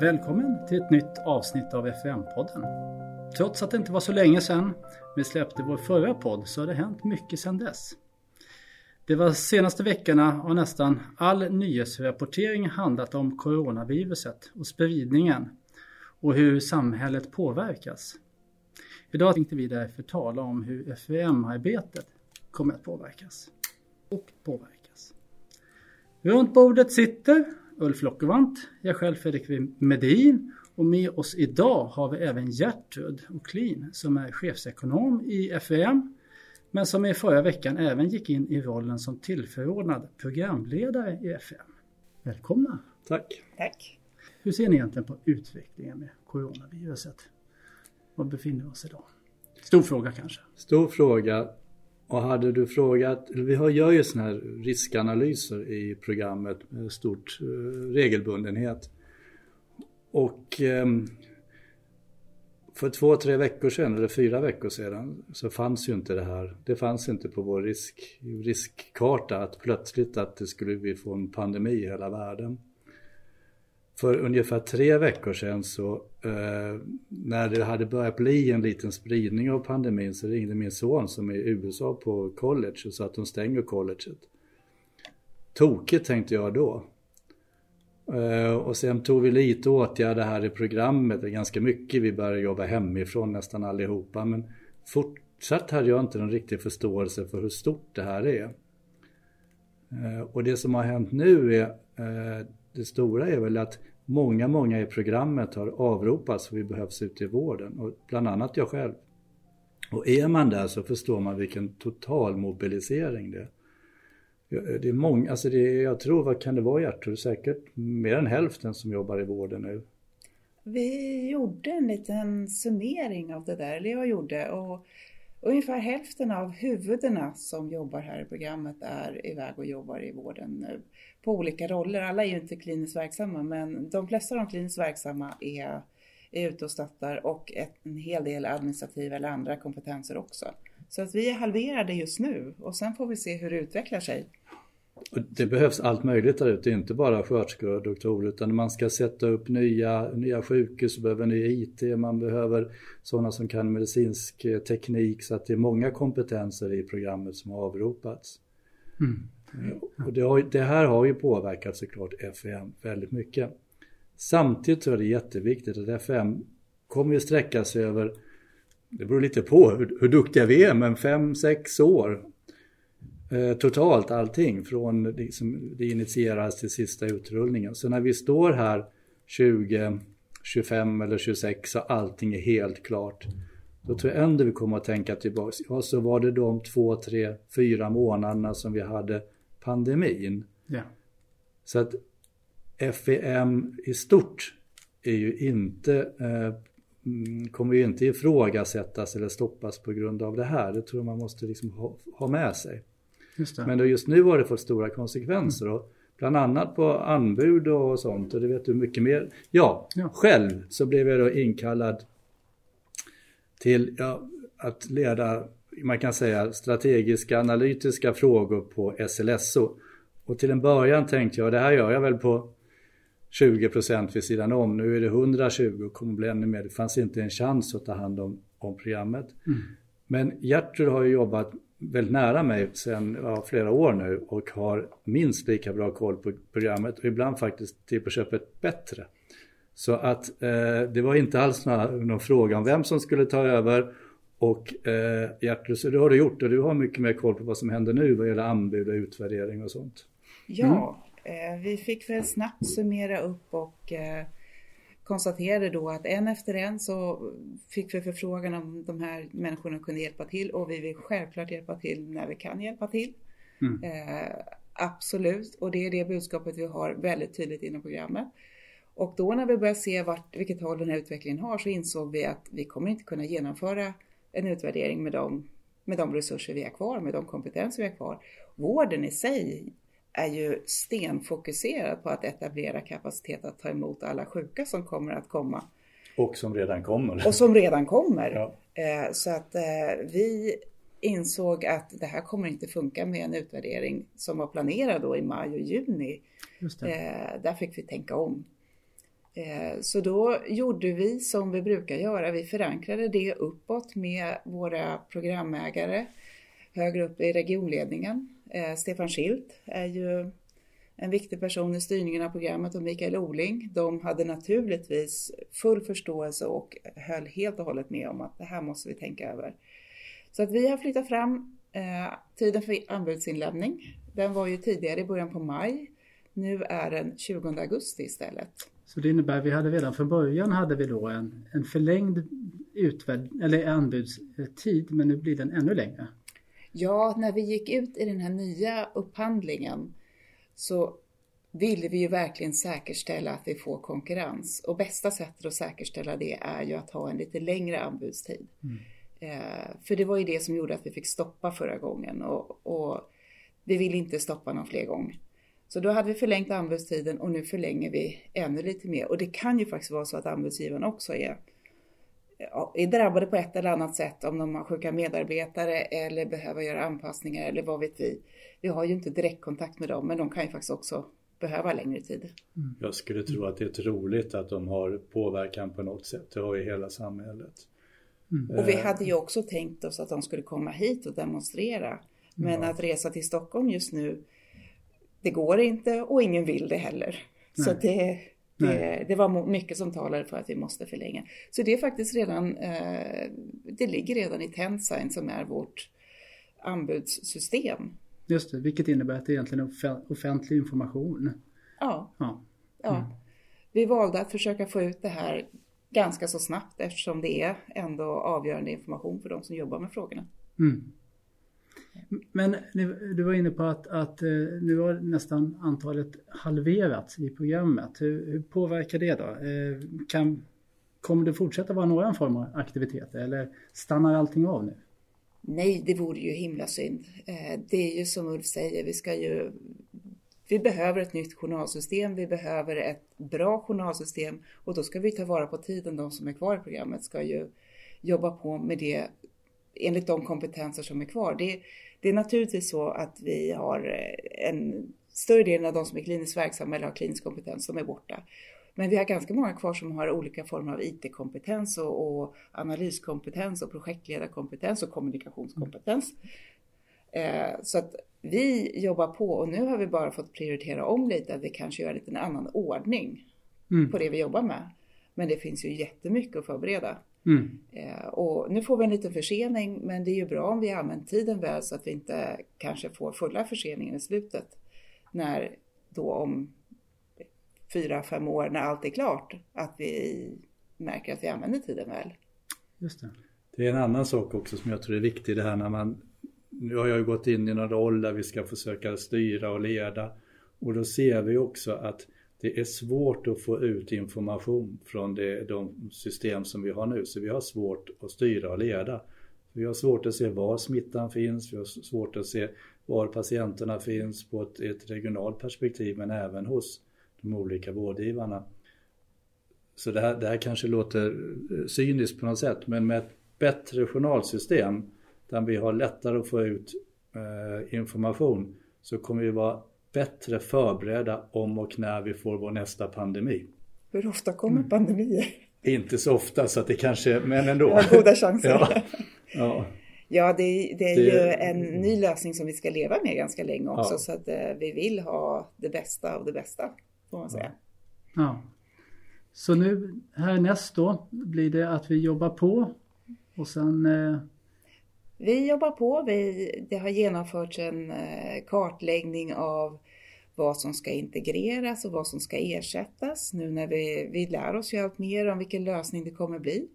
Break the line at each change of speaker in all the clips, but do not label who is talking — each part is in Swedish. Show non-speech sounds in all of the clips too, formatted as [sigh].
Välkommen till ett nytt avsnitt av FM-podden. Trots att det inte var så länge sedan vi släppte vår förra podd så har det hänt mycket sedan dess. De var senaste veckorna har nästan all nyhetsrapportering handlat om coronaviruset och spridningen och hur samhället påverkas. Idag tänkte vi därför tala om hur FVM-arbetet kommer att påverkas och påverkas. Runt bordet sitter Ulf Lockevant, jag själv Fredrik Medin och med oss idag har vi även Gertrud Oklin som är chefsekonom i FVM men som i förra veckan även gick in i rollen som tillförordnad programledare i FM. Välkomna!
Tack!
Tack!
Hur ser ni egentligen på utvecklingen med coronaviruset? Var befinner vi oss idag? Stor fråga kanske?
Stor fråga. Och hade du frågat, vi gör ju sådana här riskanalyser i programmet med stort eh, regelbundenhet. Och ehm, för två, tre veckor sedan, eller fyra veckor sedan, så fanns ju inte det här. Det fanns inte på vår risk, riskkarta att plötsligt att det skulle vi få en pandemi i hela världen. För ungefär tre veckor sedan så eh, när det hade börjat bli en liten spridning av pandemin så ringde min son som är i USA på college och sa att de stänger colleget. Tokigt tänkte jag då. Eh, och sen tog vi lite åtgärder här i programmet, det är ganska mycket. Vi började jobba hemifrån nästan allihopa men fortsatt hade jag inte någon riktig förståelse för hur stort det här är. Eh, och det som har hänt nu är eh, det stora är väl att många, många i programmet har avropats för vi behövs ute i vården och bland annat jag själv. Och är man där så förstår man vilken total mobilisering det är. Det är många, alltså det är, jag tror, vad kan det vara Gertrud? Säkert mer än hälften som jobbar i vården nu.
Vi gjorde en liten summering av det där, eller jag gjorde. Och ungefär hälften av huvudena som jobbar här i programmet är iväg och jobbar i vården nu. På olika roller. Alla är ju inte kliniskt verksamma men de flesta av de kliniskt verksamma är, är ute och stöttar och en hel del administrativa eller andra kompetenser också. Så att vi är halverade just nu och sen får vi se hur det utvecklar sig.
Det behövs allt möjligt där ute, inte bara sköterskor och doktorer utan man ska sätta upp nya, nya sjukhus, behöver ny IT, man behöver sådana som kan medicinsk eh, teknik så att det är många kompetenser i programmet som har avropats. Mm. Och det, har, det, här har ju påverkat såklart FM väldigt mycket. Samtidigt så är det jätteviktigt att FM kommer ju sträcka sig över det beror lite på hur, hur duktiga vi är, men fem, sex år eh, totalt allting från liksom, det initieras till sista utrullningen. Så när vi står här 20, 25 eller 26 och allting är helt klart. Då tror jag ändå vi kommer att tänka tillbaka. Ja, så var det de två, tre, fyra månaderna som vi hade pandemin.
Ja.
Så att FEM i stort är ju inte eh, Mm, kommer ju inte ifrågasättas eller stoppas på grund av det här. Det tror jag man måste liksom ha, ha med sig. Just Men just nu har det fått stora konsekvenser. Och bland annat på anbud och sånt. Och det vet du mycket mer. Ja, ja. själv så blev jag då inkallad till ja, att leda, man kan säga strategiska analytiska frågor på SLSO. Och till en början tänkte jag, det här gör jag väl på 20% vid sidan om. Nu är det 120 och kommer bli ännu mer. Det fanns inte en chans att ta hand om, om programmet. Mm. Men Gertrud har ju jobbat väldigt nära mig sedan ja, flera år nu och har minst lika bra koll på programmet och ibland faktiskt till på köpet bättre. Så att eh, det var inte alls någon, någon, fråga om vem som skulle ta över och eh, Gertrud, så det har du gjort och du har mycket mer koll på vad som händer nu vad gäller anbud och utvärdering och sånt.
Ja, Eh, vi fick väl snabbt summera upp och eh, konstaterade då att en efter en så fick vi förfrågan om de här människorna kunde hjälpa till och vi vill självklart hjälpa till när vi kan hjälpa till. Mm. Eh, absolut, och det är det budskapet vi har väldigt tydligt inom programmet. Och då när vi började se vart, vilket håll den här utvecklingen har så insåg vi att vi kommer inte kunna genomföra en utvärdering med de, med de resurser vi har kvar, med de kompetenser vi har kvar. Vården i sig är ju stenfokuserad på att etablera kapacitet att ta emot alla sjuka som kommer att komma.
Och som redan kommer.
Och som redan kommer. Ja. Eh, så att eh, vi insåg att det här kommer inte funka med en utvärdering som var planerad då i maj och juni. Eh, där fick vi tänka om. Så då gjorde vi som vi brukar göra. Vi förankrade det uppåt med våra programägare högre upp i regionledningen. Eh, Stefan Schilt är ju en viktig person i styrningen av programmet och Mikael Oling. De hade naturligtvis full förståelse och höll helt och hållet med om att det här måste vi tänka över. Så att vi har flyttat fram eh, tiden för anbudsinlämning. Den var ju tidigare i början på maj. Nu är den 20 augusti istället.
Så det innebär att vi hade redan från början hade vi då en, en förlängd utvärd, eller anbudstid men nu blir den ännu längre.
Ja, när vi gick ut i den här nya upphandlingen så ville vi ju verkligen säkerställa att vi får konkurrens. Och bästa sättet att säkerställa det är ju att ha en lite längre anbudstid. Mm. Eh, för det var ju det som gjorde att vi fick stoppa förra gången och, och vi vill inte stoppa någon fler gång. Så då hade vi förlängt anbudstiden och nu förlänger vi ännu lite mer. Och det kan ju faktiskt vara så att anbudsgivarna också är, är drabbade på ett eller annat sätt om de har sjuka medarbetare eller behöver göra anpassningar eller vad vet vi. Vi har ju inte direktkontakt med dem men de kan ju faktiskt också behöva längre tid.
Mm. Jag skulle tro att det är troligt att de har påverkan på något sätt. Det har ju hela samhället.
Mm. Och vi hade ju också tänkt oss att de skulle komma hit och demonstrera. Men ja. att resa till Stockholm just nu, det går inte och ingen vill det heller. Nej. Så det, det, det, var mycket som talade för att vi måste förlänga. Så det är faktiskt redan, eh, det ligger redan i Tensign som är vårt anbudssystem.
Just det, vilket innebär att det egentligen är offentlig information.
Ja. ja. ja. Mm. Vi valde att försöka få ut det här ganska så snabbt eftersom det är ändå avgörande information för de som jobbar med frågorna. Mm.
Men du var inne på att, att eh, nu har nästan antalet halverats i programmet. Hur, hur påverkar det då? Eh, kan, kommer det fortsätta vara någon form av aktiviteter eller stannar allting av nu?
Nej, det vore ju himla synd. Eh, det är ju som Ulf säger, vi ska ju vi behöver ett nytt journalsystem, vi behöver ett bra journalsystem och då ska vi ta vara på tiden. De som är kvar i programmet ska ju jobba på med det enligt de kompetenser som är kvar. Det, det är naturligtvis så att vi har eh, en större del av de som är kliniskt verksamma eller har klinisk kompetens som är borta. Men vi har ganska många kvar som har olika former av IT-kompetens och, och analyskompetens och projektledarkompetens och kommunikationskompetens. Eh, så att vi jobbar på och nu har vi bara fått prioritera om lite, att vi kanske gör lite en annan ordning mm. på det vi jobbar med. Men det finns ju jättemycket att förbereda. Mm. Eh, och nu får vi en liten försening men det är ju bra om vi använder tiden väl så att vi inte kanske får fulla förseningen i slutet. När då om fyra, fem år när allt är klart att vi märker att vi använder tiden väl.
Just det. Det är en annan sak också som jag tror är viktig det här när man nu har jag ju gått in i någon roll där vi ska försöka styra och leda och då ser vi också att det är svårt att få ut information från det, de system som vi har nu. Så vi har svårt att styra och leda. Vi har svårt att se var smittan finns, vi har svårt att se var patienterna finns på ett, ett regionalt perspektiv men även hos de olika vårdgivarna. Så det här, det här kanske låter eh, cyniskt på något sätt men med ett bättre journalsystem där vi har lättare att få ut eh, information så kommer vi vara bättre förberedda om och när vi får vår nästa pandemi.
Hur ofta kommer mm. pandemier?
Inte så ofta så att det kanske, men ändå. [laughs]
Ja, goda chanser. ja. [laughs] ja. Ja, det, det är det... ju en ny lösning som vi ska leva med ganska länge också. Ja. Så att eh, vi vill ha det bästa av det bästa, får man säga.
Ja. Så nu härnäst då blir det att vi jobbar på och sen eh...
Vi jobbar på. Vi, det har genomförts en eh, kartläggning av vad som ska integreras och vad som ska ersättas nu när vi, vi lär oss ju allt mer om vilken lösning det kommer bli.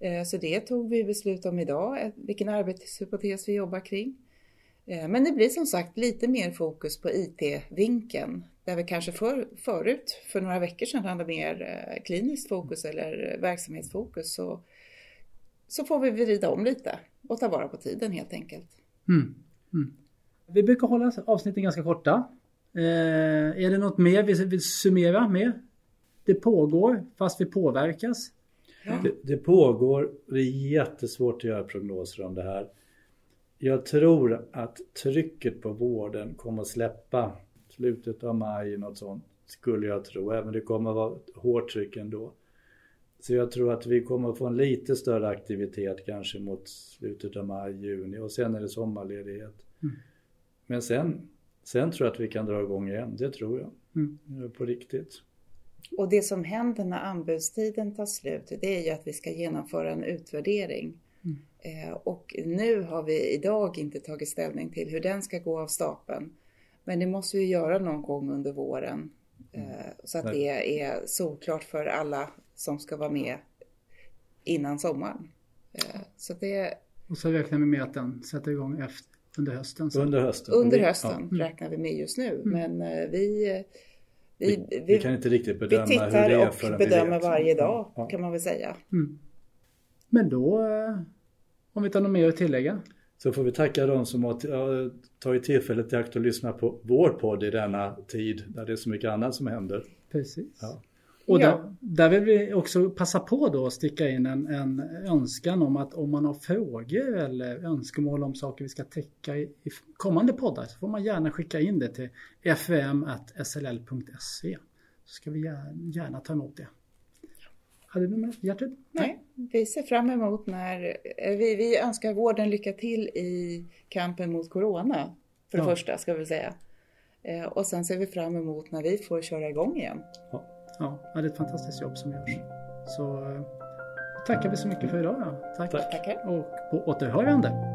Eh, så det tog vi beslut om idag, eh, vilken arbetshypotes vi jobbar kring. Men det blir som sagt lite mer fokus på IT-vinkeln där vi kanske för, förut, för några veckor sedan, hade mer kliniskt fokus eller verksamhetsfokus så, så får vi vrida om lite och ta vara på tiden helt enkelt. Mm.
Mm. Vi brukar hålla avsnitten ganska korta. Eh, är det något mer vi vill summera med? Det pågår fast vi påverkas.
Ja. Det, det, pågår, det är jättesvårt att göra prognoser om det här. Jag tror att trycket på vården kommer att släppa slutet av maj, något sånt. skulle jag tro, även det kommer att vara hårt tryck ändå. Så jag tror att vi kommer att få en lite större aktivitet kanske mot slutet av maj, juni och sen är det sommarledighet. Mm. Men sen, sen tror jag att vi kan dra igång igen, det tror jag. Mm. På riktigt.
Och det som händer när anbudstiden tar slut, det är ju att vi ska genomföra en utvärdering. Mm. Eh, och nu har vi idag inte tagit ställning till hur den ska gå av stapeln. Men det måste vi göra någon gång under våren. Mm. Eh, så att det är solklart för alla som ska vara med innan sommaren. Eh, så det...
Och så räknar vi med att den sätter igång efter, under hösten.
Så. Under hösten?
Under hösten ja. räknar vi med just nu. Mm. Men eh, vi,
vi, vi, vi, kan inte riktigt bedöma hur det är
Vi tittar och bedömer varje dag ja. kan man väl säga. Mm.
Men då, om vi inte har något mer att tillägga?
Så får vi tacka de som har tagit tillfället i akt att lyssna på vår podd i denna tid där det är så mycket annat som händer.
Precis. Ja. Och ja. där, där, vill vi också passa på då att sticka in en, en önskan om att om man har frågor eller önskemål om saker vi ska täcka i, i kommande poddar så får man gärna skicka in det till fm.sll.se så ska vi gärna, gärna ta emot det. Hade du med Gertrud?
Nej, vi ser fram emot när eh, vi, vi önskar vården lycka till i kampen mot Corona. För det ja. första ska vi säga. Eh, och sen ser vi fram emot när vi får köra igång igen.
Ja, ja det är ett fantastiskt jobb som görs. Så eh, tackar vi så mycket för idag. Tack.
Tack.
Och på återhörande.